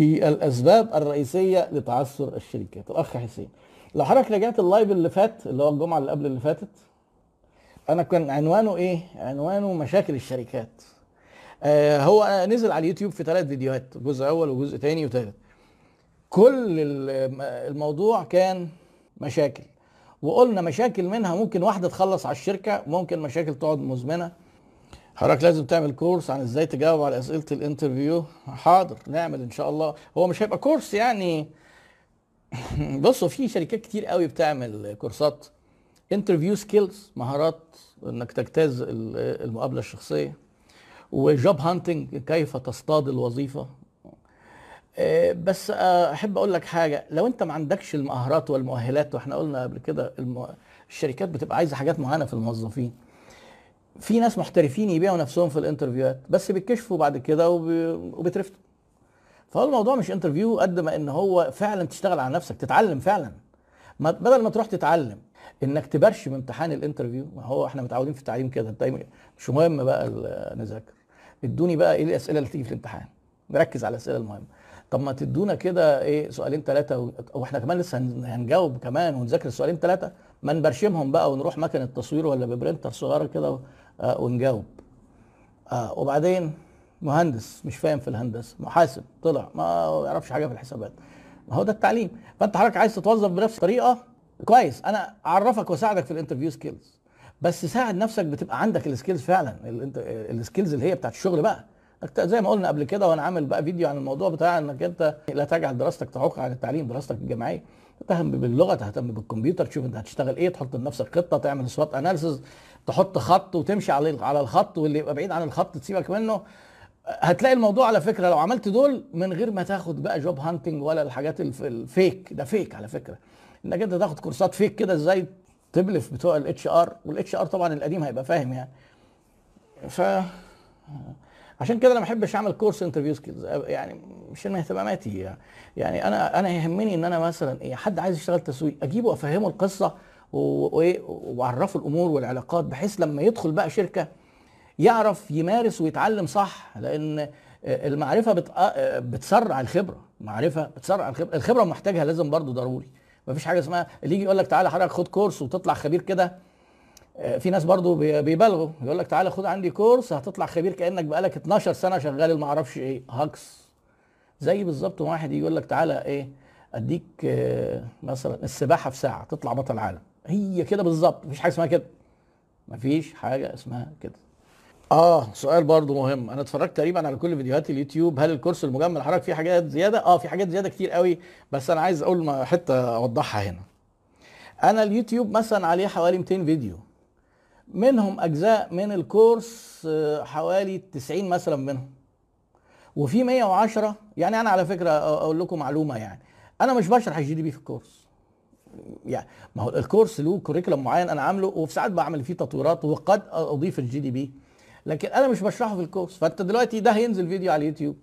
الأسباب الرئيسية لتعثر الشركات. الأخ حسين لو حضرتك رجعت اللايف اللي فات اللي هو الجمعة اللي قبل اللي فاتت أنا كان عنوانه إيه؟ عنوانه مشاكل الشركات. آه هو نزل على اليوتيوب في ثلاث فيديوهات جزء أول وجزء ثاني وثالث كل ال- الموضوع كان مشاكل وقلنا مشاكل منها ممكن واحدة تخلص على الشركة ممكن مشاكل تقعد مزمنة. حضرتك لازم تعمل كورس عن إزاي تجاوب على أسئلة ال interview. حاضر نعمل إن شاء الله. هو مش هيبقى كورس يعني. بصوا في شركات كتير قوي بتعمل كورسات interview skills مهارات إنك تجتاز ال- المقابلة الشخصية. و job hunting كيف تصطاد الوظيفة. آه، بس آه، أحب أقول لك حاجة. لو أنت ما عندكش المهارات والمؤهلات وإحنا قلنا قبل كده. الشركات بتبقى عايزة حاجات معينة في الموظفين. في ناس محترفين يبيعوا نفسهم في ال interviewهات بس بيتكشفوا بعد كده وب... وبيترفضوا فهو الموضوع مش interview قد ما إن هو فعلا تشتغل على نفسك تتعلم فعلا. ما بدل ما تروح تتعلم إنك تبرشم امتحان ال interview ما هو إحنا متعودين في التعليم كده انت مش مهم بقى نذاكر. ادوني بقى إيه الأسئلة اللي تيجي في الامتحان. نركز على الأسئلة المهمة. طب ما تدونا كده إيه سؤالين ثلاثة وإحنا كمان لسه هن- هنجاوب كمان ونذاكر السؤالين ثلاثة ما نبرشمهم بقى ونروح مكنة تصوير ولا ب printer صغيرة كده آه، ونجاوب. آه وبعدين مهندس مش فاهم في الهندسة محاسب طلع ما يعرفش حاجة في الحسابات. ما هو ده التعليم. فانت حضرتك عايز تتوظف بنفس الطريقة؟ كويس. أنا أعرفك وأساعدك في ال interview skills بس ساعد نفسك بتبقى عندك ال skills فعلا ال skills اللي هي بتاعت الشغل بقى. زي ما قلنا قبل كده وأنا عامل بقى فيديو عن الموضوع بتاع إنك أنت لا تجعل دراستك تعوق عن التعليم دراستك الجامعية. تهتم باللغة تهتم بالكمبيوتر تشوف انت هتشتغل إيه تحط لنفسك خطة تعمل SWOT analysis تحط خط وتمشي على على الخط واللي يبقى بعيد عن الخط تسيبك منه. هتلاقي الموضوع على فكرة لو عملت دول من غير ما تاخد بقى job hunting ولا الحاجات ال f- ال fake ده fake على فكرة. انك انت تاخد كورسات fake كده إزاي تبلف بتوع الاتش ار والاتش ار طبعا القديم هيبقى فاهم يعني. ف عشان كده أنا ما بحبش أعمل كورس interview skills يعني مش من اهتماماتي يعني. يعني أنا أنا يهمني إن أنا مثلا إيه حد عايز يشتغل تسويق أجيبه وافهمه القصة وإيه وأعرفه الأمور والعلاقات بحيث لما يدخل بقى شركة يعرف يمارس ويتعلم صح لأن المعرفة بت... بتسرع الخبرة. معرفة بتسرع الخبرة. الخبرة محتاجها لازم برضو ضروري. مفيش حاجة اسمها اللي يجي يقول لك تعالى حضرتك خد كورس وتطلع خبير كده. في ناس برضو بي- بيبالغوا. يقول لك تعالى خد عندي كورس هتطلع خبير كأنك بقالك 12 سنة شغال ما أعرفش إيه. هكس. زي بالظبط واحد يقول لك تعالى إيه أديك آه، مثلا السباحة في ساعة تطلع بطل عالم هي كده بالظبط مفيش حاجة اسمها كده. مفيش حاجة اسمها كده. آه سؤال برضو مهم. أنا اتفرجت تقريبا على كل فيديوهات اليوتيوب. هل الكورس المجمل حضرتك فيه حاجات زيادة؟ آه في حاجات زيادة كتير قوي بس أنا عايز أقول حتة أوضحها هنا. أنا اليوتيوب مثلا عليه حوالي 200 فيديو. منهم أجزاء من الكورس آه، حوالي 90 مثلا منهم. وفي 110 يعني أنا على فكرة أقول لكم معلومة يعني. أنا مش بشرح ال GDP في الكورس. يعني ما هو الكورس له curriculum معين أنا عامله وفي ساعات بعمل فيه تطويرات وقد أضيف ال GDP لكن أنا مش بشرحه في الكورس. فأنت دلوقتي ده هينزل فيديو على اليوتيوب.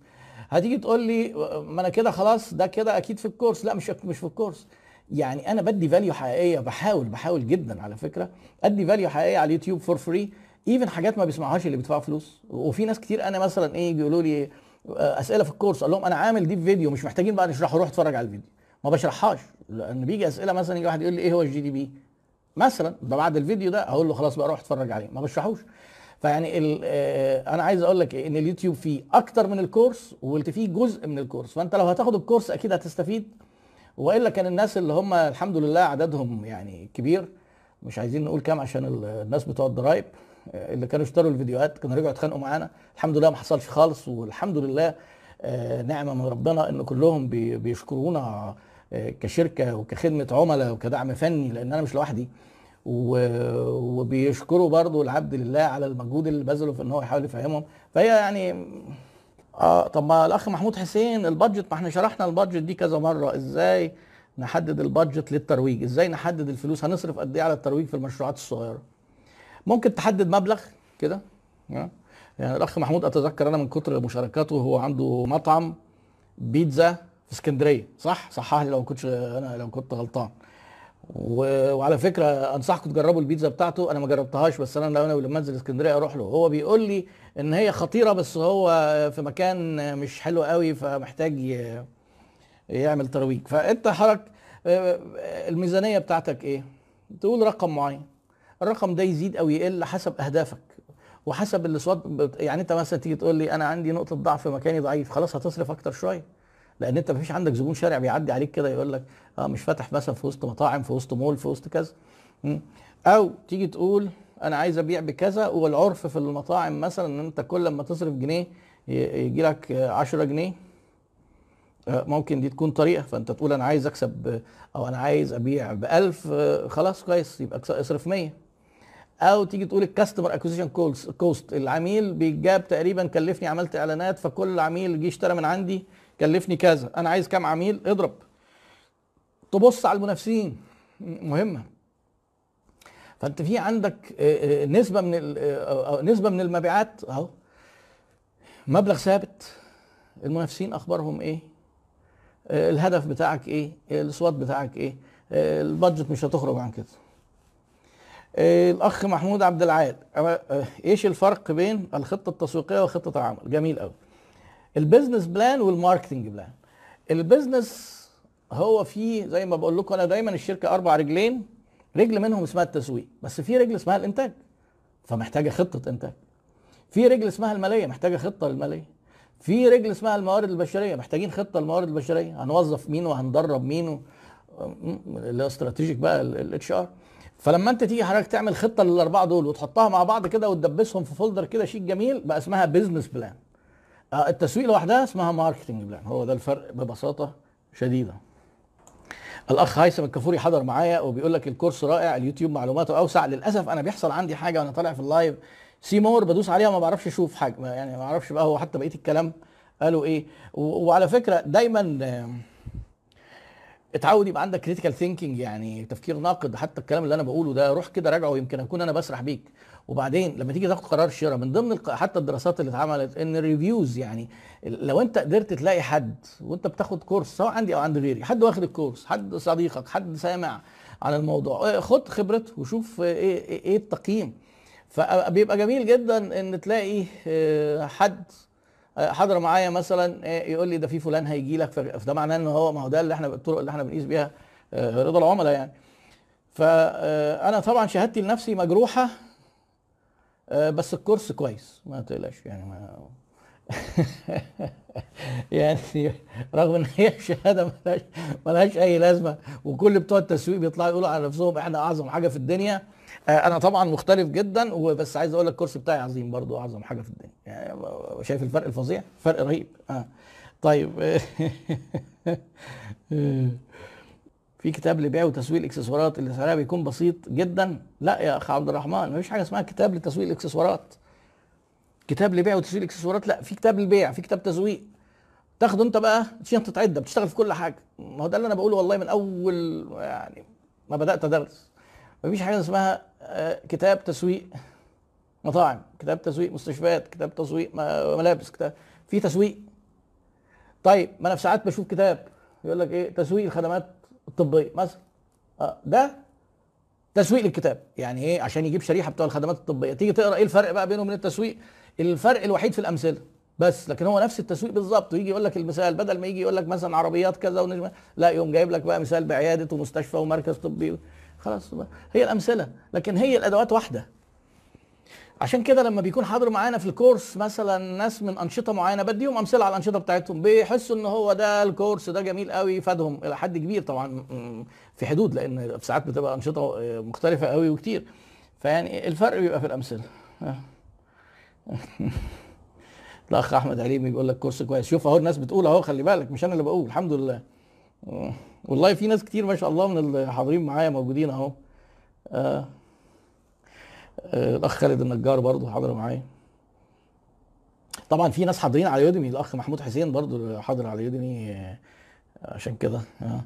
هتيجي تقول لي ما أنا كده خلاص ده كده أكيد في الكورس. لا مش مش في الكورس. يعني أنا بدي value حقيقية بحاول بحاول جدا على فكرة. أدي value حقيقية على اليوتيوب for free even حاجات ما بيسمعوهاش اللي بيدفعوا فلوس. وفي ناس كتير أنا مثلا إيه بيقولوا لي آه، أسئلة في الكورس أقول لهم أنا عامل دي في فيديو مش محتاجين بقى نشرحه روح اتفرج على الفيديو. ما بشرحهاش. لأن بيجي أسئلة مثلا يجي واحد يقول لي إيه هو ال GDP مثلا بعد الفيديو ده أقول له خلاص بقى روح اتفرج عليه. ما بشرحوش. فيعني آه، أنا عايز أقول لك إن اليوتيوب فيه أكتر من الكورس وقلت فيه جزء من الكورس. فأنت لو هتاخد الكورس أكيد هتستفيد وإلا كان الناس اللي هم الحمد لله عددهم يعني كبير مش عايزين نقول كام عشان ال- الناس بتوع الضرايب آه، اللي كانوا اشتروا الفيديوهات كانوا رجعوا اتخانقوا معانا. الحمد لله ما حصلش خالص والحمد لله آه، نعمة من ربنا إن كلهم بي- بيشكرونا آه، كشركة وكخدمة عملاء وكدعم فني لأن أنا مش لوحدي. وبيشكروا برضو العبد لله على المجهود اللي بذله في إن هو يحاول يفهمهم. فهي يعني آه طب ما الأخ محمود حسين البادجت ما إحنا شرحنا البادجت دي كذا مرة. إزاي نحدد ال budget للترويج؟ إزاي نحدد الفلوس؟ هنصرف قد إيه على الترويج في المشروعات الصغيرة؟ ممكن تحدد مبلغ كده. يعني الأخ محمود أتذكر أنا من كتر مشاركاته هو عنده مطعم بيتزا في اسكندرية صح؟ صحح لي لو كنتش أنا لو كنت غلطان. و- وعلى فكرة أنصحكم تجربوا البيتزا بتاعته. أنا ما جربتهاش بس أنا لو لما أنزل اسكندرية أروح له. هو بيقول لي إن هي خطيرة بس هو في مكان مش حلو قوي فمحتاج ي- يعمل ترويج. فأنت حضرتك آه، الميزانية بتاعتك إيه؟ تقول رقم معين. الرقم ده يزيد أو يقل حسب أهدافك. وحسب الاصوات يعني أنت مثلا تيجي تقول لي أنا عندي نقطة ضعف مكاني ضعيف خلاص هتصرف أكتر شوية. لأن انت مفيش عندك زبون شارع بيعدي عليك كده يقول لك آه مش فاتح مثلا في وسط مطاعم في وسط مول في وسط كذا. أو تيجي تقول أنا عايز ابيع بكذا والعرف في المطاعم مثلا ان انت كل ما تصرف جنيه يجي لك 10 جنيه. آه، ممكن دي تكون طريقة فانت تقول أنا عايز اكسب أو أنا عايز ابيع ب 1000 آه، خلاص كويس يبقى اصرف 100 أو تيجي تقول ال customer acquisition cost العميل بيجاب تقريبا كلفني عملت إعلانات فكل عميل جه اشترى من عندي كلفني كذا أنا عايز كام عميل؟ اضرب. تبص على المنافسين. مهمه فأنت في عندك آه، آه، نسبة من آه، نسبة من المبيعات أهو. مبلغ ثابت. المنافسين أخبارهم إيه؟ الهدف بتاعك إيه؟ ال SWOT بتاعك إيه؟ ال budget مش هتخرج عن كده. الأخ محمود عبد العال إيش الفرق بين الخطة التسويقية وخطه العمل جميل قوي ال business plan وال marketing plan. ال business هو فيه زي ما بقول لكم أنا دايما الشركة أربع رجلين رجل منهم اسمها التسويق بس في رجل اسمها الإنتاج فمحتاجة خطة إنتاج. في رجل اسمها المالية محتاجة خطة للماليه في رجل اسمها الموارد البشرية محتاجين خطة للموارد البشرية. هنوظف مين وهندرب مين و- اللي هو strategic بقى ال HR فلما أنت تيجي حضرتك تعمل خطة للأربعة دول وتحطها مع بعض كده وتدبسهم في folder كده شيك جميل بقى اسمها business plan التسويق لوحدها اسمها marketing plan هو ده الفرق ببساطة شديدة. الأخ هيثم الكفوري حضر معايا وبيقول لك الكورس رائع اليوتيوب معلوماته أوسع. للأسف أنا بيحصل عندي حاجة وأنا طالع في ال live see more بدوس عليها ما بعرفش أشوف حاجة يعني ما أعرفش بقى هو حتى بقيه الكلام قالوا إيه. وعلى فكرة دايما اتعود يبقى عندك critical thinking يعني تفكير ناقد. حتى الكلام اللي أنا بقوله ده روح كده راجعه يمكن أكون أنا بسرح بيك. وبعدين لما تيجي تاخد قرار شراء من ضمن حتى الدراسات اللي اتعملت إن ال reviews يعني لو أنت قدرت تلاقي حد وأنت بتاخد كورس سواء عندي أو عند غيري حد واخد الكورس حد صديقك حد سامع عن الموضوع آه، خد خبرته وشوف آه، إيه إيه إيه التقييم. فبيبقى جميل جدا إن تلاقي آه، حد حضر معايا مثلا آه، يقول لي ده في فلان هيجي لك فده معناه إن هو ما هو ده اللي إحنا الطرق اللي إحنا بنقيس بيها آه، رضا العملاء يعني. فانا طبعا شهادتي لنفسي مجروحة بس الكورس كويس ما تقلقش يعني ما يعني رغم إن هي شهادة ملهاش ملهاش أي لازمة وكل بتوع التسويق بيطلعوا يقولوا على نفسهم إحنا أعظم حاجة في الدنيا. آه، أنا طبعا مختلف جدا وبس عايز أقول لك الكورس بتاعي عظيم برضو أعظم حاجة في الدنيا. يعني شايف الفرق الفظيع فرق رهيب. آه. طيب. في كتاب لبيع وتسويق الإكسسوارات اللي سعرها بيكون بسيط جدا؟ لا يا اخ عبد الرحمن مفيش حاجة اسمها كتاب لتسويق الإكسسوارات. كتاب لبيع وتسويق الإكسسوارات؟ لا في كتاب للبيع في كتاب تسويق. تاخده أنت بقى شنطه عده بتشتغل في كل حاجة. ما هو ده اللي أنا بقوله والله من أول يعني ما بدأت أدرس. مفيش حاجة اسمها آه، كتاب تسويق مطاعم كتاب تسويق مستشفيات كتاب تسويق ملابس كتاب في تسويق. طيب ما أنا في ساعات بشوف كتاب يقول لك إيه؟ تسويق الخدمات الطبية مثلا. آه، ده تسويق للكتاب. يعني إيه؟ عشان يجيب شريحة بتوع الخدمات الطبية. تيجي تقرأ إيه الفرق بقى بينه وبين التسويق؟ الفرق الوحيد في الأمثلة بس. لكن هو نفس التسويق بالظبط. ويجي يقول لك المثال بدل ما يجي يقول لك مثلا عربيات كذا ونجمة لا يقوم جايب لك بقى مثال بعيادة ومستشفى ومركز طبي خلاص. هي الأمثلة لكن هي الأدوات واحدة. عشان كده لما بيكون حاضر معانا في الكورس مثلا ناس من أنشطة معينة بديهم أمثلة على الأنشطة بتاعتهم. بيحسوا إن هو ده الكورس ده جميل قوي فادهم. إلى حد كبير طبعا في حدود لأن في ساعات بتبقى أنشطة مختلفة قوي وكتير. فيعني الفرق بيبقى في الأمثلة. آه. الأخ أحمد عليمي بيقول لك كورس كويس. شوف أهو الناس بتقول أهو خلي بالك مش أنا اللي بقول. الحمد لله. آه. والله في ناس كتير ما شاء الله من الحاضرين معايا موجودين اهو. آه. آه، الأخ خالد النجار برضه حاضر معايا. طبعا في ناس حاضرين على يوديمي الأخ محمود حسين برضه حاضر على يوديمي آه، عشان كده آه.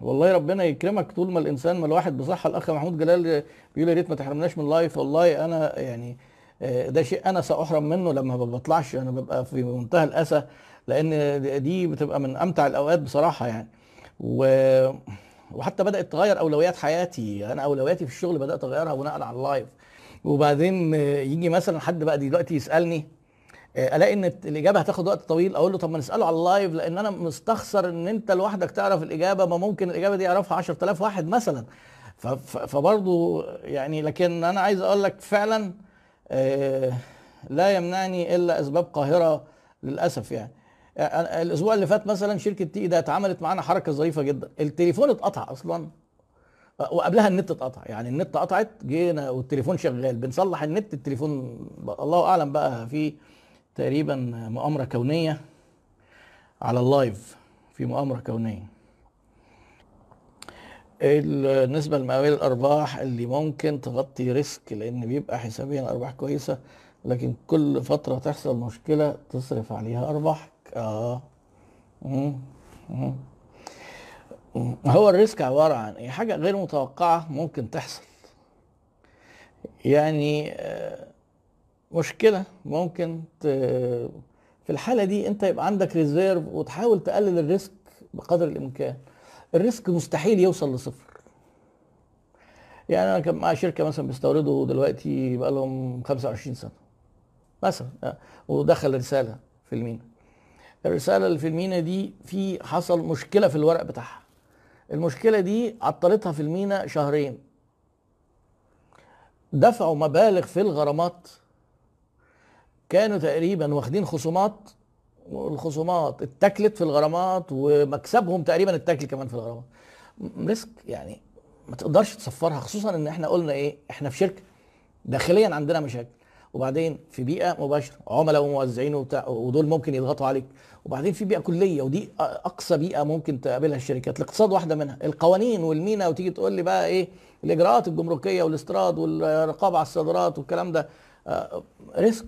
والله ربنا يكرمك طول ما الإنسان ما الواحد بصحة. الأخ محمود جلال بيقول يا ريت ما تحرمناش من live والله أنا يعني آه، ده شيء أنا سأحرم منه لما ما بطلعش. أنا ببقى في منتهى الأسى لأن دي بتبقى من أمتع الأوقات بصراحة يعني. و وحتى بدأت تغير أولويات حياتي. أنا أولوياتي في الشغل بدأت أغيرها بناء على ال live وبعدين يجي مثلا حد بقى دلوقتي يسألني آه، ألاقي إن الإجابة هتاخد وقت طويل أقول له طب ما نسأله على ال live لأن أنا مستخسر إن أنت لوحدك تعرف الإجابة ما ممكن الإجابة دي يعرفها 10000 واحد مثلا. فبرضه يعني لكن أنا عايز أقول لك فعلا آه، لا يمنعني إلا أسباب قاهرة للأسف يعني. الأسبوع اللي فات مثلا شركة TE Data اتعملت معانا حركة ظريفة جدا. التليفون اتقطع أصلا. وقبلها النت اتقطع. يعني النت قطعت جينا والتليفون شغال. بنصلح النت التليفون الله أعلم بقى في تقريبا مؤامرة كونية على ال live. في مؤامرة كونية. النسبة المئوية للأرباح اللي ممكن تغطي risk لأن بيبقى حسابيا أرباح كويسة لكن كل فترة تحصل مشكلة تصرف عليها أرباحك مم. هو ال risk عبارة عن إيه؟ حاجة غير متوقعة ممكن تحصل يعني آه، مشكلة ممكن. في الحالة دي أنت يبقى عندك reserve وتحاول تقلل ال risk بقدر الإمكان الريسك مستحيل يوصل لصفر يعني أنا كان معايا شركة مثلا بيستوردوا دلوقتي بقى لهم 25 سنة مثلا آه، ودخل رسالة في المينا الرسالة اللي في المينا دي في حصل مشكلة في الورق بتاعها. المشكلة دي عطلتها في المينا شهرين. دفعوا مبالغ في الغرامات. كانوا تقريبا واخدين خصومات والخصومات اتكلت في الغرامات ومكسبهم تقريبا اتكل كمان في الغرامات. ريسك يعني ما تقدرش تصفرها خصوصا إن إحنا قلنا إيه إحنا في شركة داخليا عندنا مشاكل. وبعدين في بيئة مباشرة عملاء وموزعين وبتاع ودول ممكن يضغطوا عليك. وبعدين في بيئة كلية ودي أقصى بيئة ممكن تقابلها الشركات الاقتصاد واحدة منها. القوانين والمينا وتيجي تقول لي بقى إيه الإجراءات الجمركية والاستيراد والرقابة على الصادرات والكلام ده risk.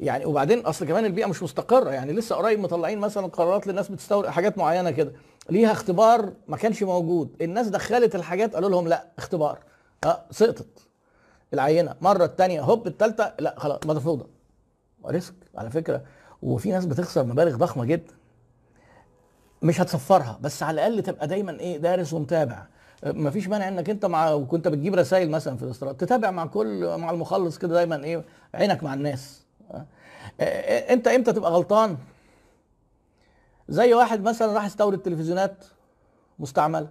يعني وبعدين أصل كمان البيئة مش مستقرة يعني لسه قريب مطلعين مثلا قرارات للناس بتستورد حاجات معينة كده. ليها اختبار ما كانش موجود. الناس دخلت الحاجات قالوا لهم لا اختبار. أه سقطت. العينة مرة الثانية هوب الثالثه لا خلاص مرفوضه ريسك على فكرة. وفي ناس بتخسر مبالغ ضخمة جدا. مش هتصفرها بس على الأقل تبقى دايما إيه دارس ومتابع. ما فيش مانع إنك أنت مع وكنت بتجيب رسائل مثلا في الاستيراد تتابع مع كل مع المخلص كده دايما إيه عينك مع الناس. آه. آه، أنت إمتى تبقى غلطان؟ زي واحد مثلا راح يستورد تلفزيونات مستعملة.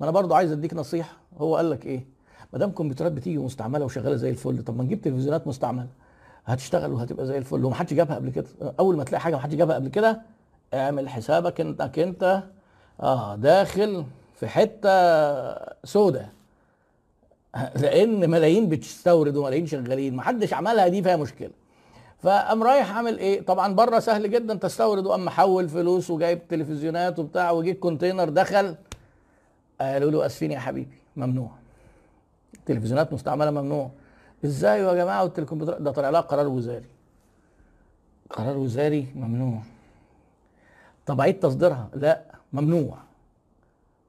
ما أنا برضو عايز أديك نصيحة. هو قال لك إيه؟ ما دام كمبيوترات بتيجي مستعملة وشغالة زي الفل طب ما نجيب تلفزيونات مستعملة؟ هتشتغل وهتبقى زي الفل. ومحدش جابها قبل كده. أول ما تلاقي حاجة محدش جابها قبل كده اعمل حسابك إنك أنت آه داخل في حتة سودة. لأن ملايين بتستورد وملايين شغالين. محدش عملها دي فيها مشكلة. فقام رايح عامل إيه؟ طبعا بره سهل جدا تستورد وقام محول فلوس وجايب تلفزيونات وبتاع وجيب كونتينر دخل. قالوا له أسفين يا حبيبي ممنوع. تلفزيونات مستعملة ممنوع. إزاي يا جماعة والتلكمبيوتر ده طلع لها قرار وزاري. قرار وزاري ممنوع. طب عيد تصديرها؟ لا ممنوع.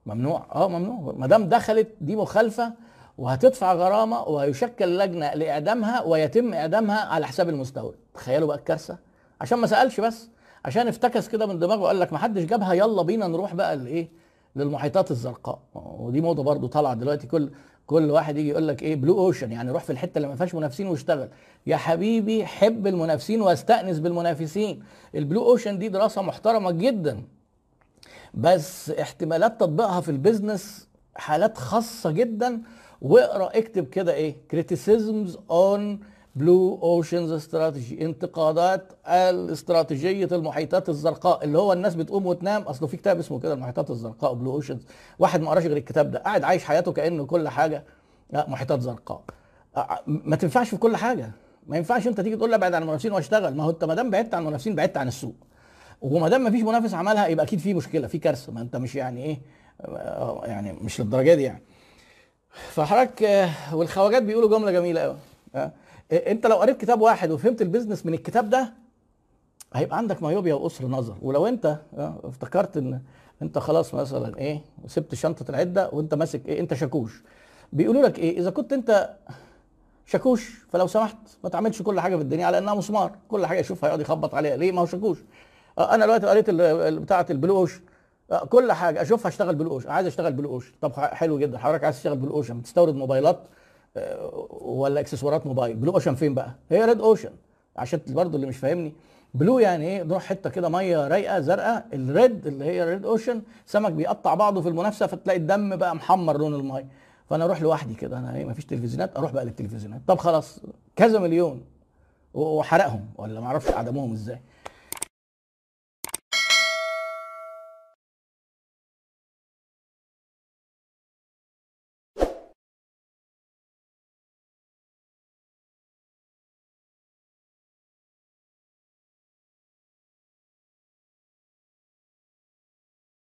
ممنوع؟ آه ممنوع. ما دام دخلت دي مخالفة وهتدفع غرامة وهيشكل لجنة لإعدامها ويتم إعدامها على حساب المستورد. تخيلوا بقى الكارثة. عشان ما سألش بس. عشان افتكس كده من دماغه وقال لك ما حدش جابها يلا بينا نروح بقى لإيه؟ للمحيطات الزرقاء. ودي موضة برضو طالعة دلوقتي كل كل واحد يجي يقول لك إيه blue ocean يعني روح في الحتة اللي ما فيهاش منافسين واشتغل. يا حبيبي حب المنافسين واستأنس بالمنافسين. ال blue ocean دي دراسة محترمة جدا. بس احتمالات تطبيقها في ال business حالات خاصة جدا. واقرأ اكتب كده إيه criticisms on blue oceans strategy. انتقادات الاستراتيجية المحيطات الزرقاء اللي هو الناس بتقوم وتنام. اصله في كتاب اسمه كده المحيطات الزرقاء Blue Oceans واحد ما قراش غير الكتاب ده. قاعد عايش حياته كأنه كل حاجة. لا، محيطات زرقاء. ما تنفعش في كل حاجة. ما ينفعش انت تيجي تقول ابعد عن المنافسين واشتغل. ما هو انت ما دام بعدت عن المنافسين بعدت عن السوق. وما دام ما فيش منافس عملها يبقى أكيد في مشكلة في كارثة. ما انت مش يعني إيه يعني مش للدرجة دي يعني. فحضرتك آه، والخواجات بيقولوا جملة جميلة قوي انت لو قريت كتاب واحد وفهمت البيزنس من الكتاب ده هيبقى عندك مايوبيا وقصر نظر. ولو انت آه، افتكرت إن انت خلاص مثلا إيه سبت شنطة العدة وانت ماسك إيه انت شاكوش. بيقولوا لك إيه إذا كنت انت شاكوش فلو سمحت ما تعملش كل حاجة في الدنيا على إنها مسمار. كل حاجة يشوفها يقعد يخبط عليها. ليه؟ ما هو شاكوش. آه، أنا دلوقتي قريت بتاعة ال blue ocean. آه، كل حاجة أشوفها أشتغل blue ocean. عايز أشتغل blue ocean. طب حلو جدا. حضرتك عايز تشتغل blue ocean. بتستورد موبايلات. ولا اكسسوارات موبايل. blue ocean فين بقى؟ هي red ocean. عشان برضو اللي مش فاهمني. blue يعني إيه؟ نروح حتة كده مية رايقة زرقاء. ال red اللي هي red ocean سمك بيقطع بعضه في المنافسة فتلاقي الدم بقى محمر لون المية. فأنا أروح لوحدي كده. أنا إيه مفيش تلفزيونات أروح بقى للتلفزيونات. طب خلاص كذا مليون. وحرقهم ولا ما أعرفش عدموهم إزاي.